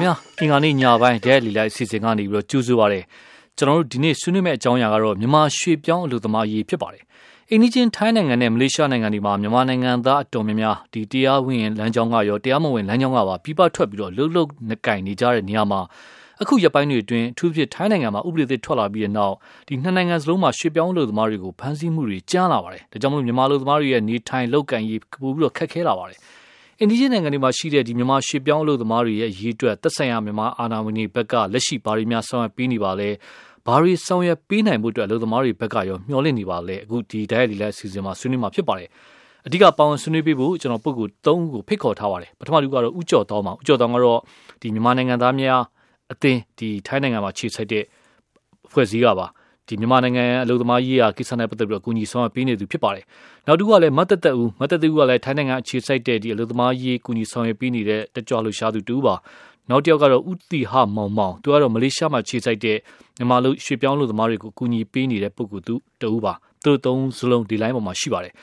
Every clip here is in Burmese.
ခင်ဗျာအင်္ဂါနေ့ညပိုင်းဒဲလီလိုက်အစီအစဉ်ကနေပြီးတော့ကြိုးဆိုပါရစေကျွန်တော်တို့ဒီနေ့ဆွေးနွေးမယ့်အကြောင်းအရာကတော့မြန်မာရွှေပြောင်းအလုပ်သမားရေးဖြစ်ပါတယ်အိန္ဒိချင်းထိုင်းနိုင်ငံနဲ့မလေးရှားနိုင်ငံတွေမှာမြန်မာနိုင်ငံသားအတော်များများဒီတရားဝင်လမ်းကြောင်းကရောတရားမဝင်လမ်းကြောင်းကပါပြပထွက်ပြီးတော့လှုပ်လှုပ်နေကင်နေကြတဲ့နေရာမှာအခုရပိုင်းတွေအတွင်းအထူးဖြင့်ထိုင်းနိုင်ငံမှာဥပဒေသစ်ထွက်လာပြီးတဲ့နောက်ဒီနှစ်နိုင်ငံစလုံးမှာရွှေပြောင်းလူသမားတွေကိုဖမ်းဆီးမှုတွေကြားလာပါတယ်။ဒါကြောင့်မလို့မြန်မာလူသမားတွေရဲ့နေထိုင်လုပ်ကံရေးပိုပြီးတော့ခက်ခဲလာပါတယ်။ အိန္ဒိယနိုင်ငံတွေမှာရှိတဲ့ဒီမြန်မာရွှေပြောင်းလူသမားတွေရဲ့ရေးအတွက်သက်ဆိုင်ရာမြန်မာအာဏာဝန်ကြီးဘက်ကလက်ရှိဘာတွေများဆောင်ရွက်ပေးနေပါလဲ။ဘာတွေဆောင်ရွက်ပေးနိုင်မှုအတွက်လူသမားတွေဘက်ကရောမျှော်လင့်နေပါလဲ။အခုဒီ diary လက်စီစဉ်မှာဆွေးနွေးမှာဖြစ်ပါတယ်။အဓိကပါဝင်ဆွေးနွေးပေးဖို့ကျွန်တော်ပုဂ္ဂိုလ်၃ခုကိုဖိတ်ခေါ်ထားပါတယ်ပထမလူကတော့ဥကျော်တောင်းပါဥကျော်တောင်းကတော့ဒီမြန်မာနိုင်ငံသားများအသင်းဒီထိုင်းနိုင်ငံမှာခြေစိုက်တဲ့ဖွဲ့စည်းကပါ ဒီမြန်မာနိုင်ငံအလုပ်သမားရေးရာကိစ္စနဲ့ပတ်သက်ပြီးတော့ကူညီဆောင်ရွက်ပေးနေသူဖြစ်ပါတယ်။နောက်တစ်ခုကလည်းမတ်တသက်ဦးမတ်တသက်ဦးကလည်းထိုင်းနိုင်ငံအခြေစိုက်တဲ့ဒီအလုပ်သမားရေးကူညီဆောင်ရွက်ပေးနေတဲ့တကြွလှူရှားသူတူပါ။နောက်တစ်ယောက်ကတော့ဥတီဟမောင်မောင်သူကတော့မလေးရှားမှာခြေစိုက်တဲ့မြန်မာလူရွှေပြောင်းလူသမားတွေကိုကူညီပေးနေတဲ့ပုဂ္ဂိုလ်သူတူပါ။သူတို့သုံးစလုံးဒီ line ပေါ်မှာရှိပါတယ်။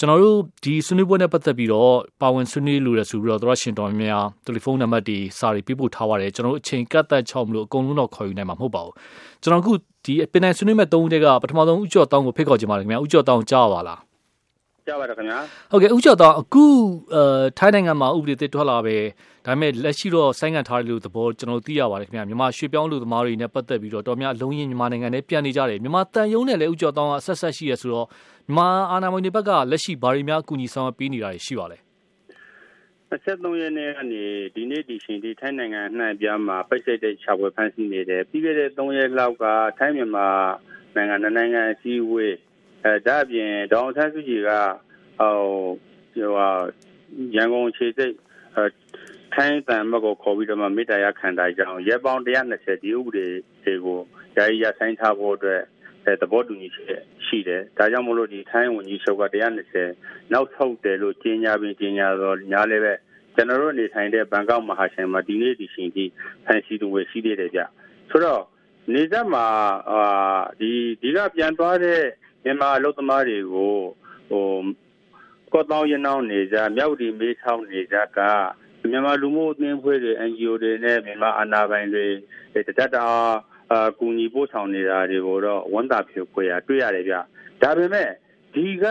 ကျွန်တော်တို့ဒီဆွေးနွေးပွဲနဲ့ပတ်သက်ပြီးတော့ပါဝင်ဆွေးနွေးလို့ရဆိုပြီးတော့သရရှင်တော်များတယ်လီဖုန်းနံပါတ်တွေစာတွေပေးပို့ထားပါတယ်ကျွန်တော်တို့အချိန်ကတ်သက်ချောက်မလို့အကုန်လုံးတော့ခေါ်ယူနိုင်မှာမဟုတ်ပါဘူးကျွန်တော်အခု ဒီပင်နိုင်ဆွေးနွေးမဲ့၃ဦးတည်းကပထမဆုံးဥကျော်တောင်းကိုဖိတ်ခေါ်ချင်ပါတယ်ခင်ဗျာဥကျော်တောင်းကြားပါလားကြားပါတယ်ခင်ဗျာဟုတ်ကဲ့ဥကျော်တောင်းအခုအဲထိုင်းနိုင်ငံမှာဥပဒေသစ်ထွက်လာပဲဒါပေမဲ့လက်ရှိတော့ဆိုင်းငံ့ထားတယ်လို့သဘောကျွန်တော်သိရပါတယ်ခင်ဗျာမြန်မာရွှေပြောင်းလူသမားတွေနဲ့ပတ်သက်ပြီးတော့တော်များအလုံးရင်မြန်မာနိုင်ငံနဲ့ပြန်နေကြတယ်မြန်မာတန်ယုံနဲ့လည်းဥကျော်တောင်းကဆက်ဆက်ရှိရဆိုတော့မြန်မာအာဏာပိုင်တွေဘက်ကလက်ရှိဘာတွေများအကူအညီဆောင်ရွက်ပေးနေတာရှိပါလဲ 23ရက်နေ့ကနေဒီနေ့ဒီရှင်ဒီထိုင်းနိုင်ငံအနှံ့ပြားမှာပိတ်စိတ်တဲ့ခြာပွဲဖမ်းဆီးနေတယ်ပြီးခဲ့တဲ့3ရက်လောက်ကထိုင်းမြန်မာနိုင်ငံနိုင်ငံအစည်းအဝေးအဲဒါအပြင်ဒေါအောင်ဆန်းစုကြည်ကဟိုဟိုရန်ကုန်ခြေစိတ်ထိုင်းတန်မကိုခေါ်ပြီးတော့မှမေတ္တာရခံတာကြောင့်ရဲပေါင်း120ဒီဥပဒေတွေကိုယာယီရဆိုင်ထားဖို့အတွက် သဘောတူညီချက်ရှိတယ်။ဒါကြောင့်မို့လို့ဒီထိုင်းဝန်ကြီးချုပ်က120နောက်ထုတ်တယ်လို့ကြေညာပြီးကြေညာတော့ညာလည်းပဲကျွန်တော်တို့နေထိုင်တဲ့ဘန်ကောက်မဟာရှင်မှာဒီနေ့ဒီရှင်ကြီးဖန်စီသူဝယ်ရှိသေးတယ်ဗျ။ဆိုတော့နေသက်မှာအာဒီဒီကပြန်သွားတဲ့မြန်မာအလုပ်သမားတွေကိုဟိုကော့တောင်းရနောင်းနေကြမြောက်ဒီမေးချောင်းနေကြကမြန်မာလူမှုအသင်းဖွဲ့တွေ NGO တွေနဲ့မြန်မာအာဏာပိုင်တွေတတတာ အာကူညီပို့ဆောင်နေတာတွေကိုတော့ဝန်တာဖြူခွေရတွေ့ရတယ်ဗျဒါပေမဲ့ဒီက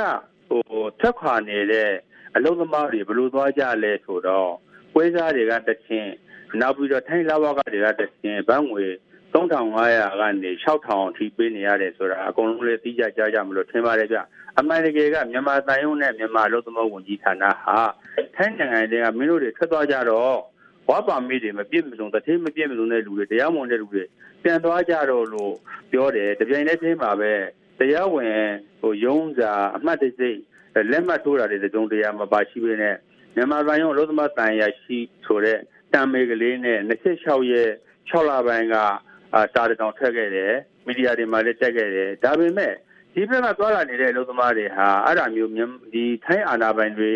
ဟိုထက်ခွာနေတဲ့အလုံးသမားတွေဘလို့သွားကြလဲဆိုတော့ပွဲစားတွေကတချင်းနောက်ပြီးတော့ထိုင်းလာဝကတွေကတချင်းဘန်းငွေ3500ကနေ6000အထိပေးနေရတယ်ဆိုတာအကုန်လုံးလေးသိကြကြားကြမလို့ထင်ပါတယ်ဗျအမှန်တကယ်ကမြန်မာတိုင်းရုံးနဲ့မြန်မာလူသမောဝန်ကြီးဌာနဟာထိုင်းနိုင်ငံတွေကမင်းတို့တွေထွက်သွားကြတော့ ဝါပါမီတွေမပြည့်မစုံတထေးမပြည့်မစုံတဲ့လူတွေတရားမဝင်တဲ့လူတွေပြန်သွားကြတော့လို့ပြောတယ်တပြိုင်တည်းချင်းမှာပဲတရားဝင်ဟိုရုံးစာအမှတ်တစိလက်မှတ်ထိုးတာတွေတုံးတရားမပါရှိပေနဲ့မြန်မာပိုင်းရောအလို့သမတန်ရရှိဆိုတဲ့တံမေကလေးနဲ့26ရက်6လပိုင်းကအာစာတောင်ထွက်ခဲ့တယ်မီဒီယာတွေမှာလည်းတက်ခဲ့တယ်ဒါပေမဲ့ဒီဘက်ကသွားလာနေတဲ့အလို့သမားတွေဟာအဲ့ဒါမျိုးဒီထိုင်းအာဏာပိုင်တွေ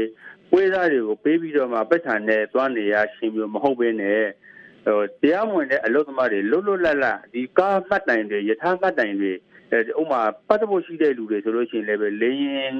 ဝေးသားတွေကိုပေးပြီးတော့မှပတ်စံနဲ့သွားနေရရှင်မျိုးမဟုတ်ဘဲနဲ့ဟိုတရားဝင်တဲ့အလုပ်သမားတွေလွတ်လွတ်လပ်လပ်ဒီကားမှတ်တိုင်တွေယထာမှတ်တိုင်တွေဥမာပတ်သက်ဖို့ရှိတဲ့လူတွေဆိုလို့ရှိရင်လည်းပဲလေရင်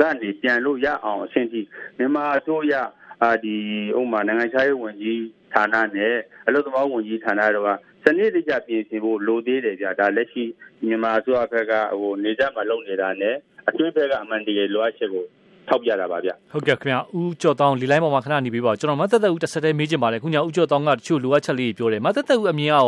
ကနေပြန်လို့ရအောင်အဆင့်ထိမြန်မာအစိုးရအာဒီဥမာနိုင်ငံခြားရေးဝန်ကြီးဌာနနဲ့အလုပ်သမားဝန်ကြီးဌာနတို့ကစနစ်တကျပြင်ဆင်ဖို့လိုသေးတယ်ဗျာဒါလက်ရှိမြန်မာအစိုးရဘက်ကဟိုနေကြမှာလုပ်နေတာနဲ့အတွင်းဘက်ကအမှန်တကယ်လိုအပ်ချက်ကို ထောက်ပြတာပါဗျဟုတ်ကဲ့ခင်ဗျာဦးကျော်တောင်းလီလိုက်ပေါ်မှာခဏနေပြီးပါကျွန်တော်မသက်သက်ဦးတစ်ဆက်တည်းမေးချင်ပါတယ်ခုညဦးကျော်တောင်းကတချို့လိုအပ်ချက်လေးပြောတယ်မသက်သက်ဦးအမြင်ရော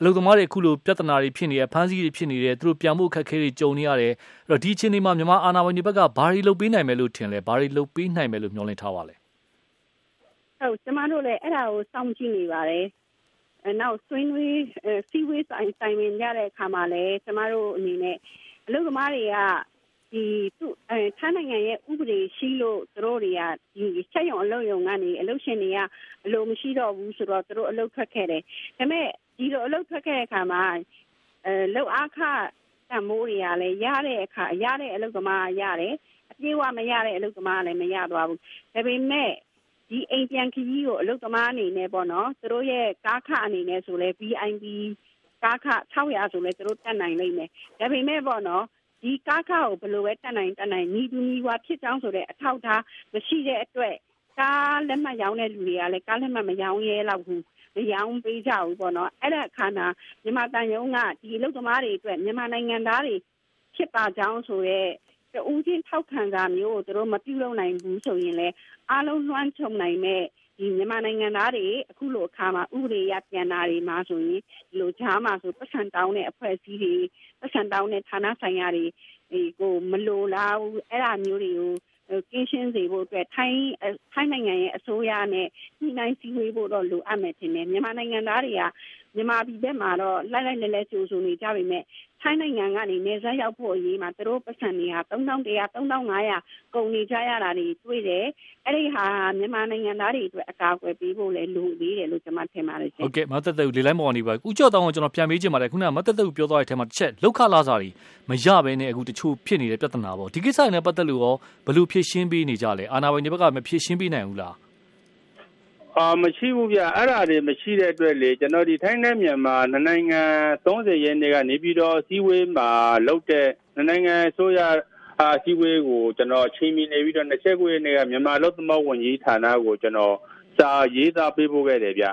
အလုပ်သမားတွေအခုလိုပြဿနာတွေဖြစ်နေတယ်ဖမ်းဆီးတွေဖြစ်နေတယ်သူတို့ပြန်ဖို့ခက်ခဲတွေကြုံနေရတယ်အဲ့တော့ဒီအချိန်ဒီမှာမြန်မာအာဏာပိုင်တွေဘက်ကဘာတွေလုပ်ပေးနိုင်မယ်လို့ထင်လဲဘာတွေလုပ်ပေးနိုင်မယ်လို့မျှော်လင့်ထားပါလဲဟုတ်ကျမတို့လည်းအဲ့ဒါကိုစောင့်ကြည့်နေပါတယ်အဲနောက်ဆွေးနွေးစီဝေးဆိုင်ဆိုင်ဝင်ရတဲ့အခါမှာလည်းကျမတို့အနေနဲ့အလုပ်သမားတွေက ဒီသူအဲထိုင်းနိုင်ငံရဲ့ဥပဒေရှိလို့သူတို့တွေကဒီချက်ရုံအလုပ်ရုံကနေအလုပ်ရှင်တွေကအလိုမရှိတော့ဘူးဆိုတော့သူတို့အလုပ်ထွက်ခဲ့တယ်ဒါပေမဲ့ဒီလိုအလုပ်ထွက်ခဲ့တဲ့အခါမှာအဲလောက်အားခတမိုးတွေကလည်းရတဲ့အခါရတဲ့အလုပ်သမားရတယ်အပြေးဝမရတဲ့အလုပ်သမားလည်းမရသွားဘူးဒါပေမဲ့ဒီအိမ်ပြန်ခကြီးကိုအလုပ်သမားအနေနဲ့ပေါ့နော်သူတို့ရဲ့ကားခအနေနဲ့ဆိုလဲ BIB ကားခ600ဆိုလဲသူတို့တက်နိုင်လိမ့်မယ်ဒါပေမဲ့ပေါ့နော် ဒီကားခါကိုဘယ်လိုပဲတက်နိုင်တက်နိုင်နီးသူနီးဝါဖြစ်ကြောင်းဆိုတဲ့အထောက်ထားမရှိတဲ့အတွက်ကားလက်မှတ်ရောင်းတဲ့လူတွေကလည်းကားလက်မှတ်မရောင်းရဲတော့ဘူးမရောင်းပေးကြဘူးပေါ့နော်အဲ့ဒါအခါမှာမြန်မာတန်ယုံကဒီအလုပ်သမားတွေအတွက်မြန်မာနိုင်ငံသားတွေဖြစ်ပါကြောင်းဆိုရဲတူးချင်းထောက်ခံစာမျိုးကိုတို့မပြုလုပ်နိုင်ဘူးဆိုရင်လည်းအားလုံးလွှမ်းခြုံနိုင်မဲ့ ဒီမြန်မာနိုင်ငံသားတွေအခုလိုအခါမှာဥပဒေရပြန်တာတွေမှာဆိုရင်ဒီလိုဂျားမှာဆိုပတ်စံတောင်းတဲ့အဖွဲ့အစည်းတွေပတ်စံတောင်းတဲ့ဌာနဆိုင်ရာတွေဒီကိုမလိုလားဘူးအဲ့ဒါမျိုးတွေကိုကင်းရှင်းစေဖို့အတွက်ထိုင်းထိုင်းနိုင်ငံရဲ့အစိုးရနဲ့ညှိနှိုင်းစည်းဝေးဖို့တော့လိုအပ်မယ်ထင်တယ်မြန်မာနိုင်ငံသားတွေကမြန်မာပြည်ဘက်မှာတော့လိုက်လိုက်လဲလဲကြိုးစုံနေကြပြီမဲ့ ထိုင်းနိုင်ငံကနေနေဆက်ရောက်ဖို့အရေးမှာသူတို့ပတ်စံတွေက3100 3500ကုန်နေကြရတာတွေတွေ့တယ်အဲ့ဒီဟာမြန်မာနိုင်ငံသားတွေအတွက်အကာအကွယ်ပေးဖို့လည်းလိုသေးတယ်လို့ကျွန်မထင်ပါတယ်ရှင်ဟုတ်ကဲ့မသက်သက်လေလိုက်မော်နေပါဦးကျော်တောင်းကိုကျွန်တော်ပြန်မေးချင်ပါတယ်ခုနကမသက်သက်ပြောသွားတဲ့အထက်မှာတစ်ချက်လောက်ခလာစားတွေမရဘဲနဲ့အခုတချို့ဖြစ်နေတဲ့ပြဿနာပေါ့ဒီကိစ္စနဲ့ပတ်သက်လို့ရောဘယ်လိုဖြေရှင်းပေးနေကြလဲအာဏာပိုင်တွေဘက်ကမဖြေရှင်းပေးနိုင်ဘူးလား အာမရှိဘူးဗျအဲ့ဒါတွေမရှိတဲ့အတွက်လေကျွန်တော်ဒီထိုင်းနဲ့မြန်မာနိုင်ငံ30ရက်နေ့ကနေပြီးတော့စီးဝေးမှာလောက်တဲ့နိုင်ငံဆိုရအာစီဝေးကိုကျွန်တော်ချိန်မီနေပြီးတော့29ရက်နေ့ကမြန်မာလူသမဝန်ကြီးဌာနကိုကျွန်တော်စာရေးသားပေးပို့ခဲ့တယ်ဗျ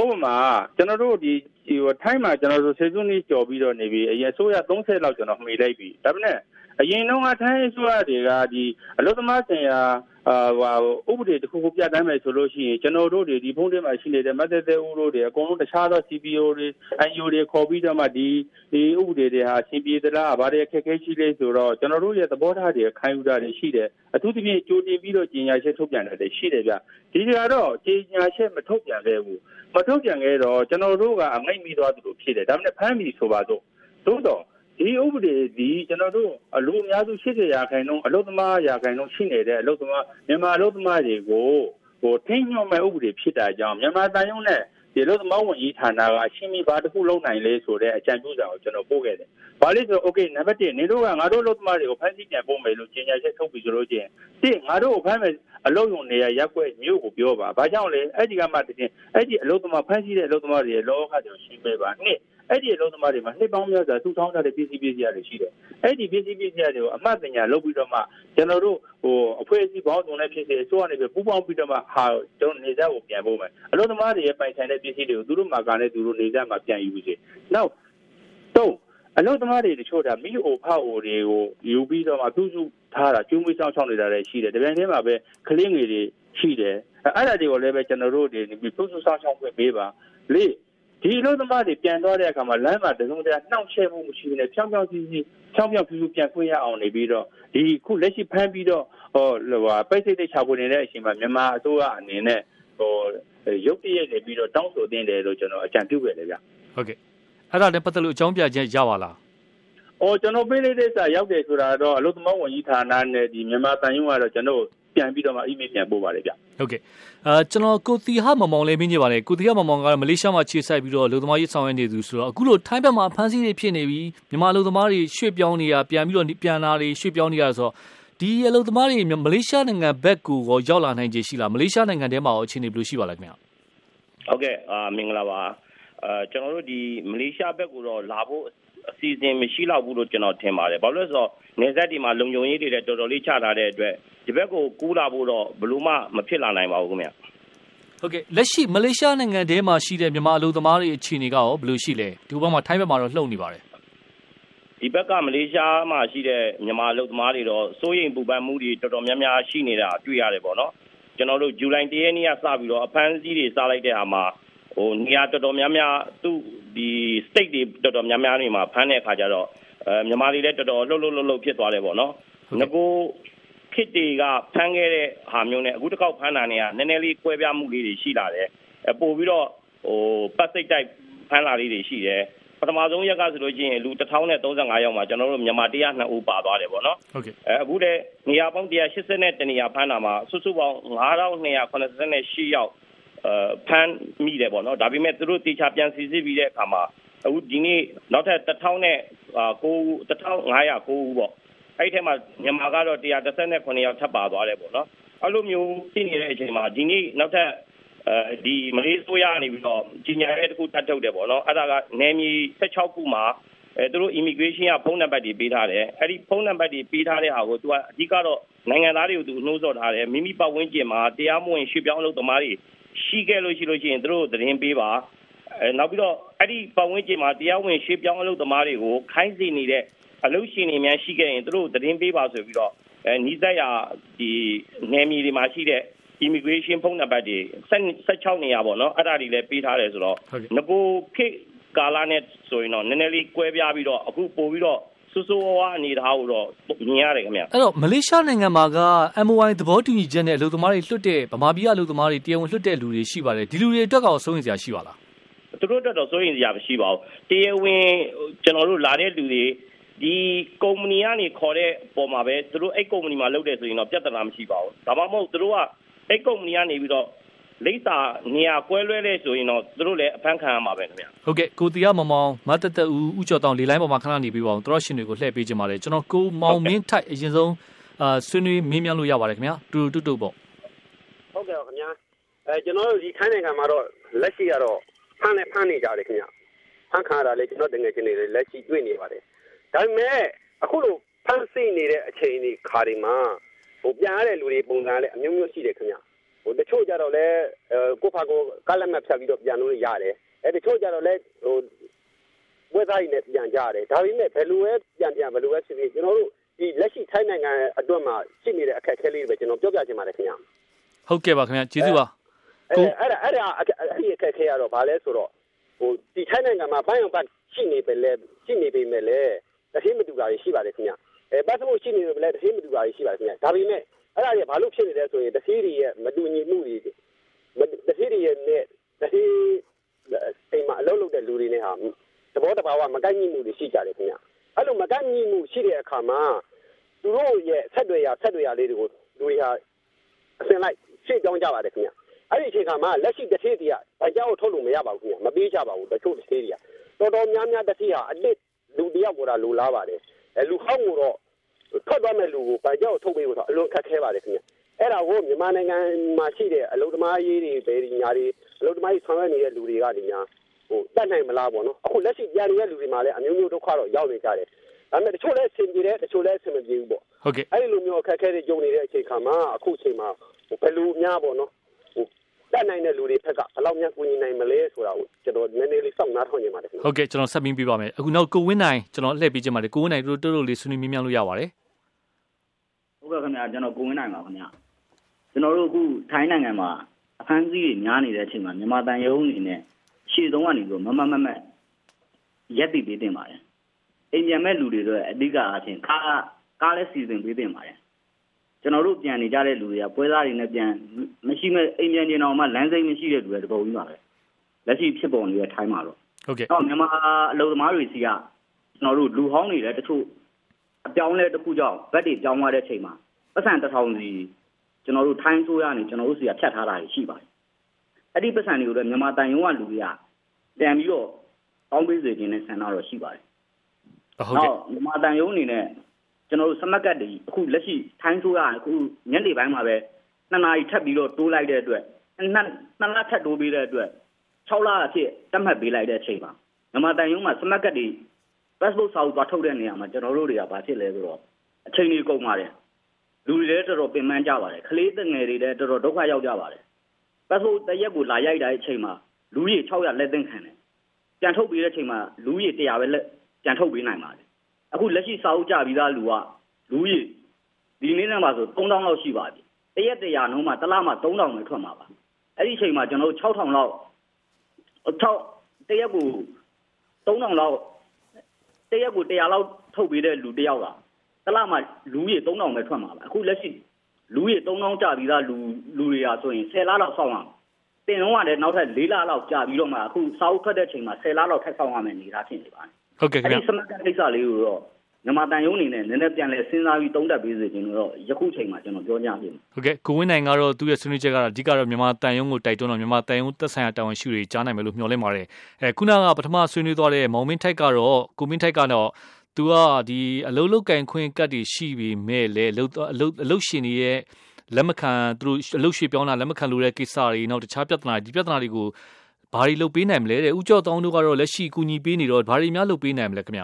ဥပမာကျွန်တော်တို့ဒီဒီထိုင်းမှာကျွန်တော်တို့စေစုန်ကြီးကြော်ပြီးတော့နေပြီးအရင်ဆိုရ30လောက်ကျွန်တော်မှီလိုက်ပြီဒါပေမဲ့အရင်တော့ထိုင်းဆိုရတွေကဒီအလုသမားဆိုင်ရာ အာဟိုဥပဒေတစ်ခုခုပြတိုင်းမယ်ဆိုလို့ရှိရင်ကျွန်တော်တို့တွေဒီဖုန်းထဲမှာရှိနေတဲ့မသက်သက်ဦးတို့တွေအကုန်လုံးတခြားသော CPO တွေ IO တွေခေါ်ပြီးတော့မှဒီဒီဥပဒေတွေဟာရှင်ပြေသလားဗါတဲ့အခက်အခဲရှိလေဆိုတော့ကျွန်တော်တို့ရဲ့သဘောထားတွေခိုင်းယူတာတွေရှိတယ်အထူးသဖြင့်ကြိုတင်ပြီးတော့ကြီးညာချက်ထုတ်ပြန်တယ်ရှိတယ်ဗျဒီကတော့ကြီးညာချက်မထုတ်ပြန်ခဲ့ဘူးမထုတ်ပြန်ခဲ့တော့ကျွန်တော်တို့ကအမိတ်မိသွားသလိုဖြစ်တယ်ဒါပေမဲ့ဖမ်းပြီဆိုပါတော့သို့တော့ ဒီဥပဒေဒီကျွန်တော်တို့အလူအများစု80ရာခိုင်နှုန်းအလုသမားရာခိုင်နှုန်းရှိနေတဲ့အလုသမားမြန်မာအလုသမားတွေကိုဟိုထိညွှန်မဲ့ဥပဒေဖြစ်တာကြောင့်မြန်မာတန်ယုံနဲ့ဒီအလုသမားဝန်ကြီးဌာနကအရှင်းပြပါတစ်ခုလုံးနိုင်လဲဆိုတဲ့အကြံပြုစာကိုကျွန်တော်ပို့ခဲ့တယ်။ဘာလို့ဆိုတော့ okay နံပါတ်1နေတို့ကငါတို့အလုသမားတွေကိုဖမ်းဆီးပြန်ပို့မယ်လို့ကြေညာချက်ထုတ်ပြီးဆိုလို့ချင်းတစ်ငါတို့ကိုဖမ်းမယ်အလုယုံနေရရက်ွက်မြို့ကိုပြောပါ။ဘာကြောင့်လဲအဲ့ဒီကမှတကယ်အဲ့ဒီအလုသမားဖမ်းဆီးတဲ့အလုသမားတွေရဲ့လောကကြောင့်ရှင်းပေးပါ။နှစ် အဲ့ဒီအလုံးသမားတွေမှာနှစ်ပေါင်းများစွာစုဆောင်းထားတဲ့ပစ္စည်းပစ္စည်းတွေရှိတယ်။အဲ့ဒီပစ္စည်းပစ္စည်းတွေကိုအမှတ်ပညာလုပ်ပြီးတော့မှကျွန်တော်တို့ဟိုအဖွဲ့အစည်းပေါင်းစုံနဲ့ဖြစ်စေအစိုးရနေပဲပူးပေါင်းပြီးတော့မှဟာကျွန်တော်နေစားကိုပြန်ဖို့မယ်။အလုံးသမားတွေရဲ့ပိုင်ဆိုင်တဲ့ပစ္စည်းတွေကိုသူတို့မှာကလည်းသူတို့နေစားမှာပြန်ယူစေ။နောက်တော့အလုံးသမားတွေတချို့ဒါမိအိုဖောက်အိုတွေကိုယူပြီးတော့မှပြုစုထားတာကျူးမွေးဆောင်ဆောင်နေတာလည်းရှိတယ်။တပြိုင်တည်းမှာပဲကလေးငယ်တွေရှိတယ်။အဲ့ဒါတွေကိုလည်းပဲကျွန်တော်တို့တွေပြုစုဆောင်ဆောင်ခွင့်ပေးပါ။လေး ဒီအလုပ်သမားတွေပြန်သွားတဲ့အခါမှာလမ်းမှာတစုံတရာနှောင့်ယှက်မှုမရှိဘဲနဲ့ဖြောင်းဖြောင်းစီစီဖြောင်းဖြောင်းဖြူဖြူပြန်ခွင့်ရအောင်နေပြီးတော့ဒီခုလက်ရှိဖမ်းပြီးတော့ဟောဟိုပိတ်စိတ်တိတ်ချပွေနေတဲ့အချိန်မှာမြန်မာအစိုးရအနေနဲ့ဟိုရုပ်တရက်နေပြီးတော့တောင်းဆိုတင်တယ်လို့ကျွန်တော်အကြံပြုခဲ့တယ်ဗျဟုတ်ကဲ့အဲ့ဒါနဲ့ပတ်သက်လို့အကြောင်းပြချက်ရပါလားအော်ကျွန်တော်ပေးလိုက်တဲ့စာရောက်တယ်ဆိုတာတော့အလုပ်သမားဝန်ကြီးဌာနနဲ့ဒီမြန်မာတန်ယုံကတော့ကျွန်တော် ပြန်ပြီးတော့မှ email ပြန်ပို့ပါတယ်ဗျဟုတ်ကဲ့အာကျွန်တော်ကိုတီဟာမမောင်လေးမင်းကြီးပါလေကိုတီဟာမမောင်ကတော့မလေးရှားမှာခြေဆိုင်ပြီးတော့လူသမားရေးဆောင်ရွက်နေသူဆိုတော့အခုလိုထိုင်းဘက်မှာဖမ်းဆီးတွေဖြစ်နေပြီးမြန်မာလူသမားတွေရွှေ့ပြောင်းနေတာပြန်ပြီးတော့ပြန်လာတွေရွှေ့ပြောင်းနေတာဆိုတော့ဒီအလုပ်သမားတွေမလေးရှားနိုင်ငံဘက်ကိုရောရောက်လာနိုင်ခြေရှိလားမလေးရှားနိုင်ငံထဲမှာရောအခြေအနေဘယ်လိုရှိပါလဲခင်ဗျဟုတ်ကဲ့အာမင်္ဂလာပါအာကျွန်တော်တို့ဒီမလေးရှားဘက်ကိုတော့လာဖို့အစီ အစဉ်မရှိတော့ဘူးလို့ကျွန်တော်ထင်ပါတယ်။ဘာလို့လဲဆိုတော့နေဆက်ဒီမှာလုံခြုံရေးတွေလည်းတော်တော်လေးချထားတဲ့အတွက်ဒီဘက်ကိုကူးလာဖို့တော့ဘလို့မှမဖြစ်လာနိုင်ပါဘူးခင်ဗျ။ဟုတ်ကဲ့လက်ရှိမလေးရှားနိုင်ငံထဲမှာရှိတဲ့မြန်မာလူသမားတွေအခြေအနေကရောဘယ်လိုရှိလဲဒီဘက်မှာထိုင်းဘက်မှာတော့လှုပ်နေပါတယ်ဒီဘက်ကမလေးရှားမှာရှိတဲ့မြန်မာလူသမားတွေတော့စိုးရိမ်ပူပန်မှုတွေတော်တော်များများရှိနေတာတွေ့ရတယ်ပေါ့နော်ကျွန်တော်တို့ဇူလိုင်၁ရက်နေ့ကစပြီးတော့အဖမ်းဆီးတွေစလိုက်တဲ့ဟာမှာ ဟိုနေရာတော်တော်များများသူ့ဒီ state တွေတော်တော်များများနေမှာဖမ်းတဲ့အခါကျတော့အဲမြန်မာတွေလည်းတော်တော်လှုပ်လှုပ်လှုပ်လှုပ်ဖြစ်သွားတယ်ပေါ့နော်ငကိုခစ်တွေကဖမ်းခဲ့တဲ့ဟာမျိုးနဲ့အခုတစ်ခေါက်ဖမ်းတာနေကနည်းနည်းလေးကွဲပြားမှုလေးတွေရှိလာတယ်အပို့ပြီးတော့ဟိုပတ်စိတ်တိုက်ဖမ်းလာလေးတွေရှိတယ်ပထမဆုံးရက်ကဆိုလို့ရှိရင်လူ1035ယောက်မှာကျွန်တော်တို့မြန်မာ102ဦးပါသွားတယ်ပေါ့နော်ဟုတ်ကဲ့အဲအခုတည်းနေရာပေါင်း180နဲ့တနေရာဖမ်းတာမှာစုစုပေါင်း9288ယောက် ဖမ်းမိတယ်ပေါ့နော်ဒါပေမဲ့သူတို့တေချာပြန်စီစစ်ပြီးတဲ့အခါမှာအခုဒီနေ့နောက်ထပ်1000နဲ့9ဦး1509ဦးပေါ့အဲ့ဒီထဲမှာမြန်မာကတော့139ယောက်ထပ်ပါသွားတယ်ပေါ့နော်အဲ့လိုမျိုးဖြစ်နေတဲ့အချိန်မှာဒီနေ့နောက်ထပ်အဲဒီမလေးဆိုးရနေပြီးတော့ကြီးညာရဲတခုတတ်ထုတ်တယ်ပေါ့နော်အဲ့ဒါကနယ်မြေ16ခုမှာအဲသူတို့ immigration ကဖုန်းနံပါတ်တွေပေးထားတယ်အဲ့ဒီဖုန်းနံပါတ်တွေပေးထားတဲ့ဟာကိုသူကအဓိကတော့နိုင်ငံသားတွေကိုသူနှိုးဆော်ထားတယ်မိမိပတ်ဝန်းကျင်မှာတရားမဝင်ရွှေ့ပြောင်းအလုပ်သမားတွေ ရှိခဲ့လို့ရှိလို့ရှိရင်သူတို့သတင်းပေးပါအဲနောက်ပြီးတော့အဲ့ဒီပတ်ဝန်းကျင်မှာတရားဝင်ရွှေ့ပြောင်းအလုပ်သမားတွေကိုခိုင်းစေနေတဲ့အလုပ်ရှင်တွေများရှိခဲ့ရင်သူတို့သတင်းပေးပါဆိုပြီးတော့အဲနီးစပ်ရာဒီနယ်မြေတွေမှာရှိတဲ့ immigration ဖုန်းနံပါတ်တွေ16နေရာပေါ့နော်အဲ့ဒါတွေလည်းပေးထားတယ်ဆိုတော့ငကိုခေကာလာနဲ့ဆိုရင်တော့နည်းနည်းလေးကွဲပြားပြီးတော့အခုပို့ပြီးတော့ ဆူဆူဝါးဝါအနေထားကိုတော့မြင်ရတယ်ခင်ဗျအဲ့တော့မလေးရှားနိုင်ငံမှာက MOI သဘောတူညီချက်နဲ့အလုပ်သမားတွေလွတ်တဲ့ဗမာပြည်အလုပ်သမားတွေတရားဝင်လွတ်တဲ့လူတွေရှိပါတယ်ဒီလူတွေအတွက်ကောစိုးရင်စရာရှိပါလားသူတို့အတွက်တော့စိုးရင်စရာမရှိပါဘူးတရားဝင်ကျွန်တော်တို့လာတဲ့လူတွေဒီကုမ္ပဏီကနေခေါ်တဲ့ပုံမှာပဲသူတို့အဲ့ကုမ္ပဏီမှာလုပ်တယ်ဆိုရင်တော့ပြဿနာမရှိပါဘူးဒါမှမဟုတ်သူတို့ကအဲ့ကုမ္ပဏီကနေပြီးတော့ လိပ်စာနေရာကွဲလွဲလဲဆိုရင်တော့သူတို့လည်းအဖမ်းခံရမှာပဲခင်ဗျဟုတ်ကဲ့ကိုတီရမောင်မောင်မတ်တတဦးဦးကျော်တောင်လေလိုင်းပေါ်မှာခဏနေပြီးပါအောင်တို့ရှင်တွေကိုလှည့်ပေးကြပါလေကျွန်တော်ကိုမောင်မင်းထိုက်အရင်ဆုံးအာဆွေးနွေးမင်းမြန်းလို့ရပါတယ်ခင်ဗျာတူတူတူပေါ့ဟုတ်ကဲ့ခင်ဗျာအဲကျွန်တော်တို့ဒီခိုင်းနိုင်ငံမှာတော့လက်ရှိကတော့ဖမ်းနဲ့ဖမ်းနေကြတယ်ခင်ဗျာဖမ်းခံရတာလေကျွန်တော်တကယ်ချင်းနေလက်ရှိတွေ့နေပါတယ်ဒါပေမဲ့အခုလိုဖမ်းဆီးနေတဲ့အချိန်ဒီခါဒီမှာဟိုပြန်ရတဲ့လူတွေပုံစံလည်းအမျိုးမျိုးရှိတယ်ခင်ဗျာဟို တချို့ကြတော့လဲကိုဖာကိုကလမဖြတ်ပြီးတော့ပြန်လို့ရတယ်အဲတချို့ကြတော့လဲဟိုဝက်သားရည်နဲ့ပြန်ကြရတယ်ဒါပေမဲ့ဘယ်လိုပဲပြန်ပြန်ဘယ်လိုပဲဖြစ်ဖြစ်ကျွန်တော်တို့ဒီလက်ရှိထိုင်းနိုင်ငံအတွက်မှာရှိနေတဲ့အခက်အခဲလေးတွေပဲကျွန်တော်ပြောပြချင်ပါတယ်ခင်ဗျာဟုတ်ကဲ့ပါခင်ဗျာကျေးဇူးပါအဲအဲ့ဒါအဲ့ဒါအဲ့ဒီအခက်အခဲကတော့ဘာလဲဆိုတော့ဟိုဒီထိုင်းနိုင်ငံမှာဘိုင်းအောင်ပတ်ရှိနေပဲလဲရှိနေပေမဲ့လဲတတိမတူတာရှိပါတယ်ခင်ဗျာအဲပတ်စမို့ရှိနေတယ်လည်းတတိမတူတာရှိပါတယ်ခင်ဗျာဒါပေမဲ့ အဲ့ဒါတွေဘာလို့ဖြစ်နေလဲဆိုရင်တတိတွေရဲ့မတူညီမှုတွေတတိတွေရဲ့နဲ့တတိအိမ်မှာအလုပ်လုပ်တဲ့လူတွေနဲ့ဟာသဘောတဘာဝမကိုက်ညီမှုတွေရှိကြတယ်ခင်ဗျအဲ့လိုမကိုက်ညီမှုရှိတဲ့အခါမှာသူတို့ရဲ့ဆက်တွေရဆက်တွေရလေးတွေကိုလူတွေဟာအစင်လိုက်ရှေ့ကြောင်းကြပါတယ်ခင်ဗျအဲ့ဒီအချိန်ခါမှာလက်ရှိတတိတွေကဗကြောက်ထုတ်လို့မရပါဘူးခင်ဗျမပေးကြပါဘူးတချို့တတိတွေကတော်တော်များများတတိဟာအစ်လူတယောက်ကိုသာလိုလားပါတယ်အဲလူဟောင်းကိုတော့ ထွက်သွားမဲ့လူကိုဗကြောက်ထုတ်ပေးဖို့ဆိုအလွန်ခက်ခဲပါတယ်ခင်ဗျအဲ့ဒါကိုမြန်မာနိုင်ငံမှာရှိတဲ့အလုပ်သမားရေးတွေဗေဒီညာတွေအလုပ်သမားရေးဆောင်ရွက်နေတဲ့လူတွေကနေညာဟိုတတ်နိုင်မလားပေါ့နော်အခုလက်ရှိပြန်နေတဲ့လူတွေမှာလည်းအမျိုးမျိုးဒုက္ခတော့ရောက်နေကြတယ်ဒါပေမဲ့တချို့လည်းအဆင်ပြေတယ်တချို့လည်းအဆင်မပြေဘူးပေါ့ဟုတ်ကဲ့အဲ့ဒီလိုမျိုးအခက်အခဲတွေကြုံနေတဲ့အချိန်ခါမှာအခုအချိန်မှာဘယ်လိုများပေါ့နော်ဟိုတတ်နိုင်တဲ့လူတွေဖက်ကဘယ်လောက်များကူညီနိုင်မလဲဆိုတာကိုကျွန်တော်နည်းနည်းလေးစောင့်နားထောင်နေပါတယ်ဟုတ်ကဲ့ကျွန်တော်ဆက်ပြီးပြပါမယ်အခုနောက်ကိုဝင်းနိုင်ကျွန်တော်လှည့်ပေးချင်ပါတယ်ကိုဝင်းနိုင်တို့တို့လေးဆွေးနွေးမြင်းမြန်းလို့ရပါတယ် ဟုတ်ကဲ့ခင်ဗျာကျွန်တော်ကိုဝင်းနိုင်ပါခင်ဗျာကျွန်တော်တို့အခုထိုင်းနိုင်ငံမှာအခန်းကြီးတွေများနေတဲ့အချိန်မှာမြန်မာတန်ရုံးအနေနဲ့ရှေ့ဆုံးကနေပြီးမမမမရက်တည်ပေးတင်ပါတယ်အိမ်ပြန်မဲ့လူတွေတော့အဓိကအားဖြင့်ကားကားလည်းစီစဉ်ပေးတင်ပါတယ်ကျွန်တော်တို့ပြန်နေကြတဲ့လူတွေကပွဲသားတွေနဲ့ပြန်မရှိမဲ့အိမ်ပြန်ကျင်အောင်မှလမ်းစိမ်းမရှိတဲ့လူတွေတပုံကြီးပါပဲလက်ရှိဖြစ်ပေါ်နေတဲ့ထိုင်းမှာတော့ဟုတ်ကဲ့တော့မြန်မာအလုပ်သမားတွေစီကကျွန်တော်တို့လူဟောင်းတွေလည်းတချို့ အပြောင်းလဲတစ်ခုကြောင့်ဗက်တွေပြောင်းသွားတဲ့အချိန်မှာပတ်စံတစ်ထောင်စီကျွန်တော်တို့ထိုင်းဆိုရနေကျွန်တော်တို့စီကဖြတ်ထားတာရှိပါတယ်အဲ့ဒီပတ်စံတွေကိုလည်းမြန်မာတန်ရုံးကလူတွေကတန်ပြီးတော့တောင်းပေးစေခြင်းနဲ့ဆန္ဒတော့ရှိပါတယ်ဟုတ်ကဲ့မြန်မာတန်ရုံးအနေနဲ့ကျွန်တော်တို့စမတ်ကတ်တွေအခုလက်ရှိထိုင်းဆိုရအခုညနေပိုင်းမှာပဲနှစ်နာရီထပ်ပြီးတော့တိုးလိုက်တဲ့အတွက်နှစ်နှစ်လထပ်တိုးပေးတဲ့အတွက်6လအဖြစ်တတ်မှတ်ပေးလိုက်တဲ့အချိန်မှာမြန်မာတန်ရုံးမှာစမတ်ကတ်တွေ passport စာအုပ်သွားထုတ်တဲ့နေရာမှာကျွန်တော်တို့တွေကဘာဖြစ်လဲဆိုတော့အချိန်ကြီးကုန်ပါတယ်လူတွေလည်းတော်တော်ပင်ပန်းကြပါတယ်ကလေးငယ်တွေလည်းတော်တော်ဒုက္ခရောက်ကြပါတယ်ပတ်ဖို့တရက်ကိုလာရိုက်တဲ့အချိန်မှာလူကြီး600လက်သင့်ခံတယ်ပြန်ထုတ်ပြီးတဲ့အချိန်မှာလူကြီး100ပဲလက်ပြန်ထုတ်ပေးနိုင်ပါတယ်အခုလက်ရှိစာအုပ်ကြပြီးသားလူကလူကြီးဒီနေ့နဲ့မှာဆို3000လောက်ရှိပါပြီတရက်တရာနှုံးမှာတစ်လမှာ3000ပဲထွက်မှာပါအဲ့ဒီအချိန်မှာကျွန်တော်တို့6000လောက်6တရက်ကို3000လောက် တရက်ကို100လောက်ထုတ်ပေးတဲ့လူတယောက်ကတလမှာလူကြီး3000ပဲထွက်မှာပါအခုလက်ရှိလူကြီး3000ကျပြီးသားလူလူတွေရာဆိုရင်10လလောက်ဆောင်းအောင်တင်တော့ကလည်းနောက်ထပ်၄လလောက်ကြာပြီးတော့မှအခုစာအုပ်ထွက်တဲ့ချိန်မှာ10လလောက်ထပ်ဆောင်းရမယ်နေတာဖြစ်နေပါတယ်ဟုတ်ကဲ့ခင်ဗျအဲဒီစမတ်ကိစ္စလေးကိုတော့ မြန်မာတန်ယုံအနေနဲ့နည်းနည်းပြန်လဲစဉ်းစားပြီးတုံးတက်ပေးစေချင်လို့ယခုချိန်မှာကျွန်တော်ပြောကြပြမယ်ဟုတ်ကဲ့ကိုဝင်းနိုင်ကတော့သူ့ရဲ့ဆွေးနွေးချက်ကတော့အဓိကတော့မြန်မာတန်ယုံကိုတိုက်တွန်းတော့မြန်မာတန်ယုံသက်ဆိုင်ရာတာဝန်ရှိတွေကြားနိုင်မယ်လို့မျှော်လင့်ပါတယ်အဲခုနကပထမဆွေးနွေးသွားတဲ့မောင်မင်းထိုက်ကတော့ကိုမင်းထိုက်ကတော့သူကဒီအလုတ်လုတ်ကင်ခွင့်ကတ်တွေရှိပြီးမဲ့လေအလုတ်အလုတ်အလုတ်ရှင်တွေရဲ့လက်မခံသူတို့အလုတ်ရွှေ့ပြောင်းတာလက်မခံလို့တဲ့ကိစ္စတွေနောက်တခြားပြဿနာဒီပြဿနာတွေကိုဘာတွေလုပ်ပေးနိုင်မလဲတဲ့ဥကြောတောင်းတို့ကတော့လက်ရှိကူညီပေးနေတော့ဘာတွေများလုပ်ပေးနိုင်မလဲခင်ဗျ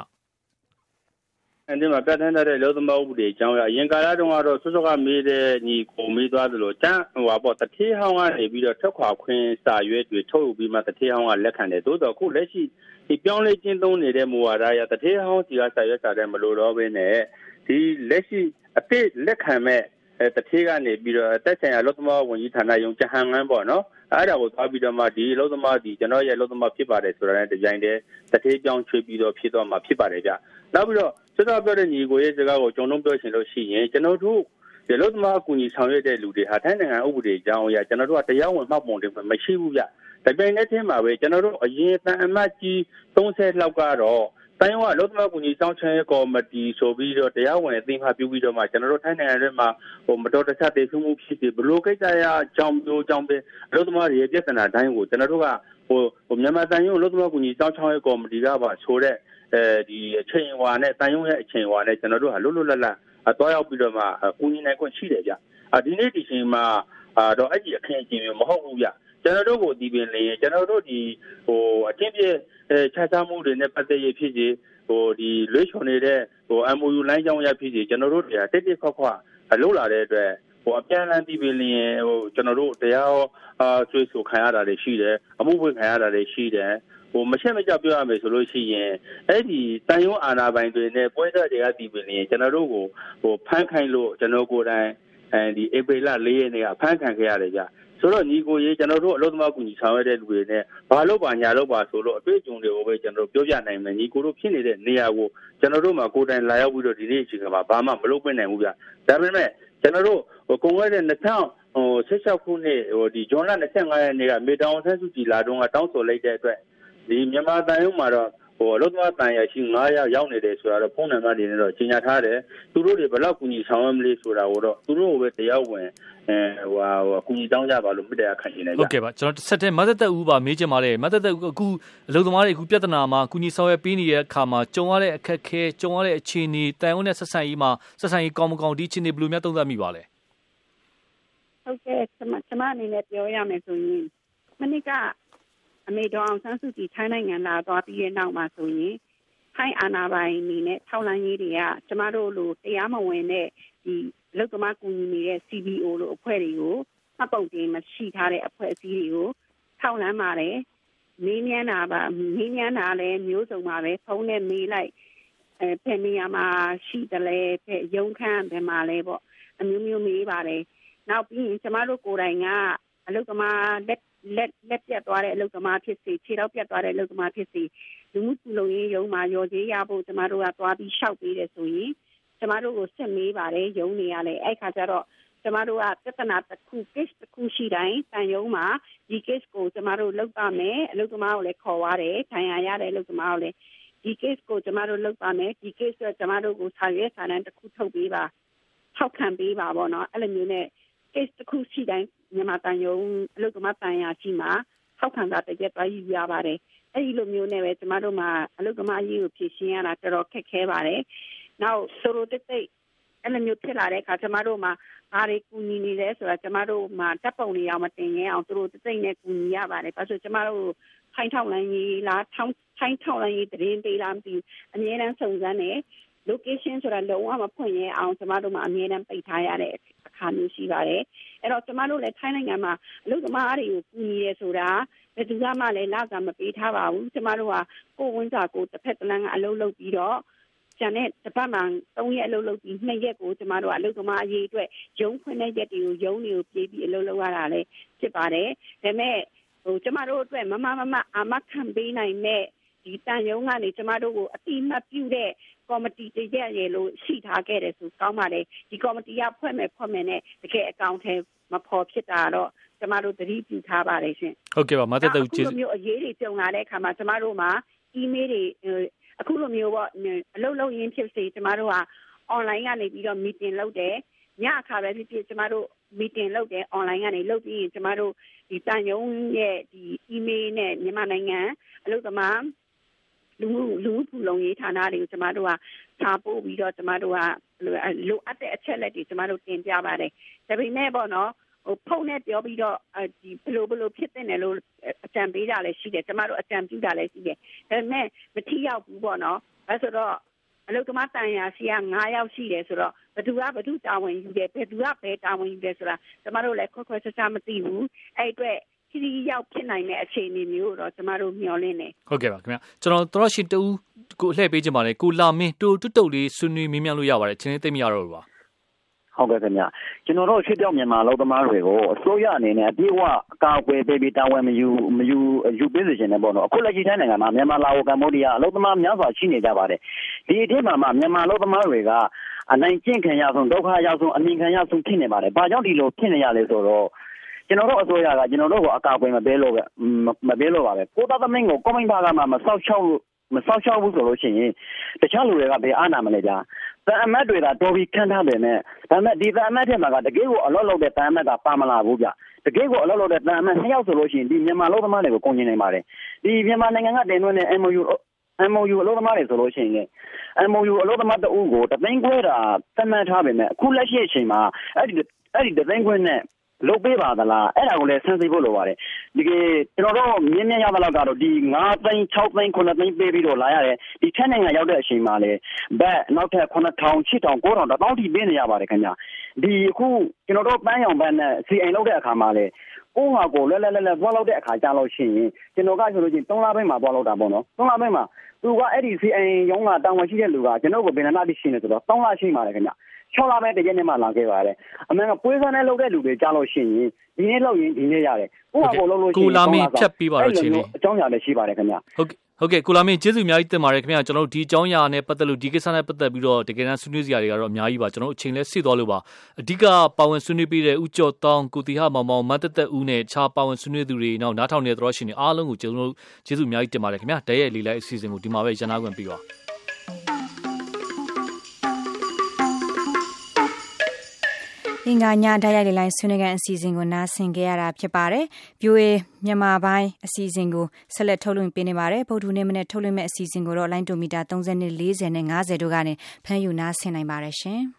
အဲဒီမှာပြဋ္ဌာန်းထားတဲ့လုံသမားဥပဒေအကြောင်းအရအရင်ကာလတုန်းကတော့ဆွတ်ဆွတ်ကမေးတဲ့ညီကိုမေးသွားသလိုတန်းဟိုပါပေါ့တထေးဟောင်းကနေပြီးတော့ထွက်ခွာခွင့်စာရွက်တွေထုတ်ယူပြီးမှတထေးဟောင်းကလက်ခံတယ်သို့တော့အခုလက်ရှိဒီပြောင်းလဲကျင်းသုံးနေတဲ့မူဝါဒအရတထေးဟောင်းစီကစာရွက်စာတဲ့မလိုတော့ဘဲနဲ့ဒီလက်ရှိအစ်စ်လက်ခံမဲ့အဲတထေးကနေပြီးတော့တက်ဆိုင်ရာလုံသမားဝန်ကြီးဌာနယုံကြဟန်ငန်းပေါ့နော်အဲ့ဒါကိုသွားပြီးတော့မှဒီလုံသမားဒီကျွန်တော်ရဲ့လုံသမားဖြစ်ပါတယ်ဆိုတာနဲ့တကြိုင်တည်းတထေးပြောင်းချွေးပြီးတော့ဖြစ်တော့မှဖြစ်ပါတယ်ဗျနောက်ပြီးတော့ စတော့ပြောတဲ့ညီကိုရဲ့စကားကိုကျွန်တော်ပြောချင်လို့ရှိရင်ကျွန်တော်တို့ဒီလုံသမားအကူအညီဆောင်ရွက်တဲ့လူတွေဟာထိုင်းနိုင်ငံဥပဒေအကြောင်းအရာကျွန်တော်တို့ကတရားဝင်မှတ်ပုံတင်မရှိဘူးဗျတပြိုင်တည်းချင်းမှာပဲကျွန်တော်တို့အရင်တန်အမတ်ကြီး30လောက်ကတော့တိုင်းဝအလို့သမကူညီဆောင်ချင်ကော်မတီဆိုပြီးတော့တရားဝင်အသိမှပြုပြီးတော့မှကျွန်တော်တို့ထိုင်းနိုင်ငံထဲမှာဟိုမတော်တဆတည်ဆုံမှုဖြစ်ပြီးဘလို့ကိစ္စရအကြောင်းမျိုးအကြောင်းပဲအလို့သမားတွေရဲ့ပြဿနာတိုင်းကိုကျွန်တော်တို့ကဟိုဟိုမြန်မာတန်ရုံအလို့သမကူညီဆောင်ချင်ကော်မတီကပါဆိုတဲ့ အဲဒီအချိန်ဝါနဲ့တန်ရုံရဲ့အချိန်ဝါနဲ့ကျွန်တော်တို့ဟာလွတ်လွတ်လပ်လပ်အသွားရောက်ပြီးတော့မှကူညီနိုင်ခွင့်ရှိတယ်ဗျအဒီနေ့ဒီချိန်မှာအာတော့အဲ့ဒီအခင်းအကျင်းမျိုးမဟုတ်ဘူးဗျကျွန်တော်တို့ကိုဒီပင်လေကျွန်တော်တို့ဒီဟိုအချင်းပြအဲခြားခြားမှုတွေနဲ့ပတ်သက်ရဖြစ်စီဟိုဒီလွှဲချွန်နေတဲ့ဟို MOU လိုင်းကြောင်းရဖြစ်စီကျွန်တော်တို့တွေကတိတ်တိတ်ခွက်ခွက်အလုပ်လာတဲ့အတွက်ဟိုအပြန်အလှန်ဒီပင်လျင်ဟိုကျွန်တော်တို့တရားအာဆွေးဆိုခံရတာတွေရှိတယ်အမှုဖွင့်ခံရတာတွေရှိတယ် ဟိုမချက်မကြပြောရမယ်ဆိုလို့ရှိရင်အဲ့ဒီတန်ရုံးအာနာပိုင်တွေနဲ့ပွဲစားတွေကဒီပင်လျင်ကျွန်တော်တို့ကိုဟိုဖမ်းခိုင်းလို့ကျွန်တော်ကိုယ်တိုင်အဲဒီဧပြီလ၄ရက်နေ့ကဖမ်းခံခဲ့ရတယ်ကြဆိုတော့ညီကိုရေးကျွန်တော်တို့အလုပ်သမားကူညီဆောင်ရွက်တဲ့လူတွေနဲ့ဘာလို့ပါညာလို့ပါဆိုလို့အတွေ့အကြုံတွေကိုပဲကျွန်တော်တို့ပြောပြနိုင်မယ်ညီကိုတို့ဖြစ်နေတဲ့နေရာကိုကျွန်တော်တို့မှာကိုယ်တိုင်လာရောက်ပြီးတော့ဒီနေ့အချိန်ကမှာဘာမှမလုပ်ပြနိုင်ဘူးဗျဒါပေမဲ့ကျွန်တော်တို့ဟိုကွန်ဝဲတဲ့2000ဟို16ခုနှစ်ဟိုဒီဂျွန်လ25ရက်နေ့ကမေတောင်ဆန်းစုကြည်လာတော့ကတောင်းဆိုလိုက်တဲ့အတွက် ဒီမြန်မာတန်ရုံမှာတော့ဟိုအလုပ်သမားတန်ရရှိ9ရောက်ရောက်နေတယ်ဆိုတာတော့ဖုန်းနံပါတ်တွေနဲ့တော့ကြီးညာထားတယ်သူတို့တွေဘယ်လောက်ကူညီဆောင်ရွက်မလဲဆိုတာကိုတော့သူတို့ကိုပဲတရားဝင်အဲဟိုဟိုကူညီတောင်းကြပါလို့မြစ်တရားခံနေတယ်ဗျဟုတ်ကဲ့ပါကျွန်တော်ဆက်တဲ့မသက်သက်ဦးပါမေးချင်ပါတယ်မသက်သက်ဦးအခုအလုပ်သမားတွေအခုပြဿနာမှာကူညီဆောင်ရွက်ပေးနေတဲ့အခါမှာကြုံရတဲ့အခက်အခဲကြုံရတဲ့အခြေအနေတန်ရုံနဲ့ဆက်ဆံရေးမှာဆက်ဆံရေးကောင်းမကောင်းဒီအခြေအနေဘယ်လိုများသုံးသပ်မိပါလဲဟုတ်ကဲ့ကျွန်မကျွန်မအနေနဲ့ပြောရမယ်ဆိုရင်မနစ်က အမေတော်အောင်ဆန်းစုကြည်ထိုင်းနိုင်ငံလာသွားပြီးတဲ့နောက်မှာဆိုရင်ထိုင်းအာဏာပိုင်အနေနဲ့ထောက်လန်းရေးတွေကကျမတို့လိုတရားမဝင်တဲ့ဒီလုတ်သမားကူညီနေတဲ့ CBO လိုအဖွဲ့တွေကိုမှတ်ပုံတင်မရှိထားတဲ့အဖွဲ့အစည်းတွေကိုထောက်လန်းပါတယ်မေးမြန်းတာပါမေးမြန်းတာလည်းမျိုးစုံပါပဲဖုန်းနဲ့မေးလိုက်အဲဖယ်နေရမှာရှိတယ်လေဖယ်ရုံခန်းဘယ်မှာလဲပေါ့အမျိုးမျိုးမေးပါတယ်နောက်ပြီးရင်ကျမတို့ကိုယ်တိုင်ကအလုတ်သမားလက် လက်လက်ပြတ်သွားတဲ့အလုပ်သမားဖြစ်စေခြေတော့ပြတ်သွားတဲ့အလုပ်သမားဖြစ်စေလူမှုစုလုံးရေးရုံးမှာရော်ကြေးရဖို့ကျမတို့ကသွားပြီးရှောက်ပေးတယ်ဆိုရင်ကျမတို့ကိုစစ်မေးပါတယ်ရုံးနေရလေအဲ့ခါကျတော့ကျမတို့ကပြဿနာတစ်ခု case တစ်ခုရှိတိုင်းတန်ရုံးမှာဒီ case ကိုကျမတို့လုပ်ပါမယ်အလုပ်သမားကိုလည်းခေါ်သွားတယ်ထိုင်ရရတဲ့အလုပ်သမားကိုလည်းဒီ case ကိုကျမတို့လုပ်ပါမယ်ဒီ case ကကျမတို့ကိုဆောင်ရွက်စာတမ်းတစ်ခုထုတ်ပေးပါထောက်ခံပေးပါပေါ့နော်အဲ့လိုမျိုးနဲ့ case တစ်ခုရှိတိုင်းမြန်မာတန်ယုံအလုပ်သမားတန်ရာရှိမှာထောက်ခံတာတရက်သွားယူရပါတယ်အဲ့ဒီလိုမျိုးနဲ့ပဲကျမတို့မှာအလုပ်သမားအရေးကိုဖြေရှင်းရတာတော်တော်ခက်ခဲပါတယ်နောက်ဆိုလိုတိတ်တိတ်အဲ့လိုမျိုးဖြစ်လာတဲ့အခါကျမတို့မှာဘာတွေကူညီနေလဲဆိုတာကျမတို့မှာတပ်ပုံတွေအောင်မတင်ရအောင်သူတို့တိတ်နဲ့ကူညီရပါတယ်ဘာလို့ကျမတို့ထိုင်းထောက်လန်းရေးလားထောင်းထိုင်းထောက်လန်းရေးတရင်ပေးလားမသိဘူးအများအားစုံစမ်းနေ location ဆိုတာလုံးဝမဖွင့်ရအောင်ကျမတို့မှာအမြဲတမ်းပိတ်ထားရတဲ့အခါမျိုးရှိ ပါတယ်အဲ့တော့ကျမတို့လည်းထိုင်းနိုင်ငံမှာအလုပ်သမားတွေကိုကူညီရဲဆိုတာဘယ်သူမှလည်းလာကမပေးထားပါဘူးကျမတို့ကကိုဝင်းစာကိုတစ်ဖက်တစ်လမ်းကအလုပ်လုပ်ပြီးတော့ကျန်တဲ့တစ်ပတ်မှ3ရက်အလုပ်လုပ်ပြီး2ရက်ကိုကျမတို့ကအလုပ်သမားအရေးအတွက်ရုံးဖွင့်တဲ့ရက်တွေကိုရုံးတွေကိုပြေးပြီးအလုပ်လုပ်ရတာလည်းဖြစ်ပါတယ်ဒါပေမဲ့ဟိုကျမတို့အတွက်မမမမအာမခံပေးနိုင်မဲ့ ဒီတန်ယုံကနေကျမတို့ကိုအတိမတ်ပြုတဲ့ကော်မတီတရက်ရေလို့ရှိထားခဲ့တယ်ဆိုကောင်းပါတယ်ဒီကော်မတီကဖွဲ့မယ်ဖွဲ့မယ်နဲ့တကယ်အကောင့်ထဲမဖော်ဖြစ်တာတော့ကျမတို့သတိပြုထားပါတယ်ရှင်ဟုတ်ကဲ့ပါမသက်တူကျေးဇူးမျိုးအရေးတွေကြုံလာတဲ့အခါမှာကျမတို့မှာ email တွေအခုလိုမျိုးပေါ့အလုပ်လုပ်ရင်းဖြစ်စေကျမတို့က online ကနေပြီးတော့ meeting လုပ်တယ်ညအခါပဲဖြစ်ဖြစ်ကျမတို့ meeting လုပ်တယ် online ကနေလုပ်ပြီးရင်ကျမတို့ဒီတန်ယုံရဲ့ဒီ email နဲ့မြန်မာနိုင်ငံအလုပ်သမား လူမှုလူမှုပူလုံရေးဌာနတွေကိုကျမတို့ကစာပို့ပြီးတော့ကျမတို့ကလိုအပ်တဲ့အချက်လက်တွေကျမတို့တင်ပြပါတယ်ဒါပေမဲ့ပေါ့နော်ဟိုဖုန်းနဲ့ပြောပြီးတော့ဒီဘလို့ဘလို့ဖြစ်တဲ့နယ်လို့အကြံပေးတာလည်းရှိတယ်ကျမတို့အကြံပြုတာလည်းရှိတယ်ဒါပေမဲ့မထီရောက်ဘူးပေါ့နော်အဲဆိုတော့အလုသမားတန်ရာရှိက9ယောက်ရှိတယ်ဆိုတော့ဘသူကဘသူတာဝန်ယူတယ်ဘယ်သူကဘယ်တာဝန်ယူတယ်ဆိုတာကျမတို့လည်းခွက်ခွက်ဆဆမသိဘူးအဲ့အတွက် ခရီးရောက်ဖြစ်နိုင်တဲ့အခြေအနေမျိုးတော့ကျမတို့မျှော်လင့်နေဟုတ်ကဲ့ပါခင်ဗျာကျွန်တော်တော်ရှင်တူကိုလှည့်ပေးခြင်းပါလေကိုလာမင်းတူတွတ်တုတ်လေးဆွေးနွေးမင်းမြလို့ရပါတယ်ချင်းသိမရတော့ဘူးပါဟုတ်ကဲ့ခင်ဗျကျွန်တော်တို့ရွှေပြောင်းမြန်မာလောက်သမားတွေကိုအစိုးရအနေနဲ့အပြည့်အဝအကာအကွယ်ပေးပြီးတာဝန်မယူမယူယူပေးစေချင်တယ်ပေါ့နော်အခုလက်ရှိတိုင်းနိုင်ငံမှာမြန်မာလာအိုကမ္ဘောဒီးယားအလောက်သမားများစွာရှိနေကြပါတယ်ဒီအထက်မှာမှမြန်မာလောက်သမားတွေကအနိုင်ကျင့်ခံရဆုံးဒုက္ခရောက်ဆုံးအမြင်ခံရဆုံးဖြစ်နေပါတယ်ဘာကြောင့်ဒီလိုဖြစ်နေရလဲဆိုတော့ ကျွန်တော်တို့အစိုးရကကျွန်တော်တို့ကိုအကာအကွယ်မပေးလို့ပဲမပေးလို့ပါပဲကိုသားသမင်းကိုကွန်မန့်ဘာကမှမဆောက်ချောက်မဆောက်ရှောက်ဘူးဆိုလို့ရှိရင်တခြားလူတွေကဘယ်အားနာမလဲကြာတန်အမတ်တွေကတော်ပြီးခန့်ထားတယ်နဲ့ဒါပေမဲ့ဒီတန်အမတ်ထဲမှာကတကယ်ကိုအလော့လောက်တဲ့တန်အမတ်ကပါမလာဘူးဗျတကယ်ကိုအလော့လောက်တဲ့တန်အမတ်နှစ်ယောက်ဆိုလို့ရှိရင်ဒီမြန်မာလူသမားတွေကိုကုန်ကျင်နေပါတယ်ဒီမြန်မာနိုင်ငံကတင်သွင်းတဲ့ MOU MOU အလို့သမားတွေဆိုလို့ရှိရင် MOU အလို့သမားတအုပ်ကိုတသိန်းခွဲတာသတ်မှတ်ထားပေမဲ့အခုလက်ရှိအချိန်မှာအဲ့ဒီအဲ့ဒီတသိန်းခွဲနဲ့ လုပ်ပေးပါသလားအဲ့ဒါကိုလည်းဆန်းစစ်ဖို့လိုပါတယ်ဒီကကျွန်တော်တို့မြင်းမြရသလောက်ကတော့ဒီ9သိန်း6သိန်း9သိန်းပေးပြီးတော့လာရတယ်ဒီထက်နိုင်ငံရောက်တဲ့အချိန်မှာလေဘက်နောက်ထပ်9000 8000 9000တောင်းထိပေးနေရပါတယ်ခင်ဗျဒီအခုကျွန်တော်တို့ပန်းရောင်ဘက်နဲ့စီအိမ်လောက်တဲ့အခါမှာလေကိုဟာကိုလဲလဲလဲလဲသွားလောက်တဲ့အခါကြာလို့ရှိရင်ကျွန်တော်ကဆိုလို့ချင်း3လပိုင်းမှာသွားလောက်တာပေါ့နော်3လပိုင်းမှာသူကအဲ့ဒီစီအိမ်ရုံးကတောင်းဝင်ရှိတဲ့လူကကျွန်တော်ကိုဘယ်နှနာတိရှိနေဆိုတော့3လရှိပါတယ်ခင်ဗျ 6လပဲတကယ်နဲ့မှလာခဲ့ပါတယ်အမှန်ကပွဲစားနဲ့လုပ်တဲ့လူတွေကြားလို့ရှိရင်ဒီနေ့လောက်ရင်ဒီနေ့ရတယ်ကိုယ့်ဟာကိုယ်လုပ်လို့ရှိရင်ကိုလာမင်းဖြတ်ပြီးပါတော့ချင်းလေးအကြောင်းအရာလည်းရှိပါတယ်ခင်ဗျဟုတ်ဟုတ်ကဲ့ကိုလာမင်းကျေးဇူးအများကြီးတင်ပါတယ်ခင်ဗျာကျွန်တော်တို့ဒီအကြောင်းအရာနဲ့ပတ်သက်လို့ဒီကိစ္စနဲ့ပတ်သက်ပြီးတော့တကယ်တမ်းဆွေးနွေးစရာတွေကတော့အများကြီးပါကျွန်တော်တို့အချိန်လဲဆီသွားလို့ပါအဓိကပါဝင်ဆွေးနွေးပြီးတဲ့ဦးကျော်တောင်းကိုတီဟမောင်မောင်မတ်တက်တက်ဦးနဲ့ခြားပါဝင်ဆွေးနွေးသူတွေနောက်နားထောင်နေတဲ့တော်ရှင်တွေအားလုံးကိုကျွန်တော်တို့ကျေးဇူးအများကြီးတင်ပါတယ်ခင်ဗျာတရက်လေးလိုက်အစီအစဉ်ကိုဒီမှာပဲရန်နာခွင့်ပြီးပါ အင်္ဂါညဓာတ်ရိုက်လေလိုင်းဆွေးနွေးခန်းအစီအစဉ်ကိုနားဆင်ကြရတာဖြစ်ပါတယ်။ VOA မြန်မာပိုင်းအစီအစဉ်ကိုဆက်လက်ထုတ်လွှင့်ပေးနေပါတယ်။ဗုဒ္ဓနေ့မနေ့ထုတ်လွှင့်မဲ့အစီအစဉ်ကိုတော့လိုင်းဒိုမီတာ30နဲ့40နဲ့50တို့ကနေဖမ်းယူနားဆင်နိုင်ပါတယ်ရှင်။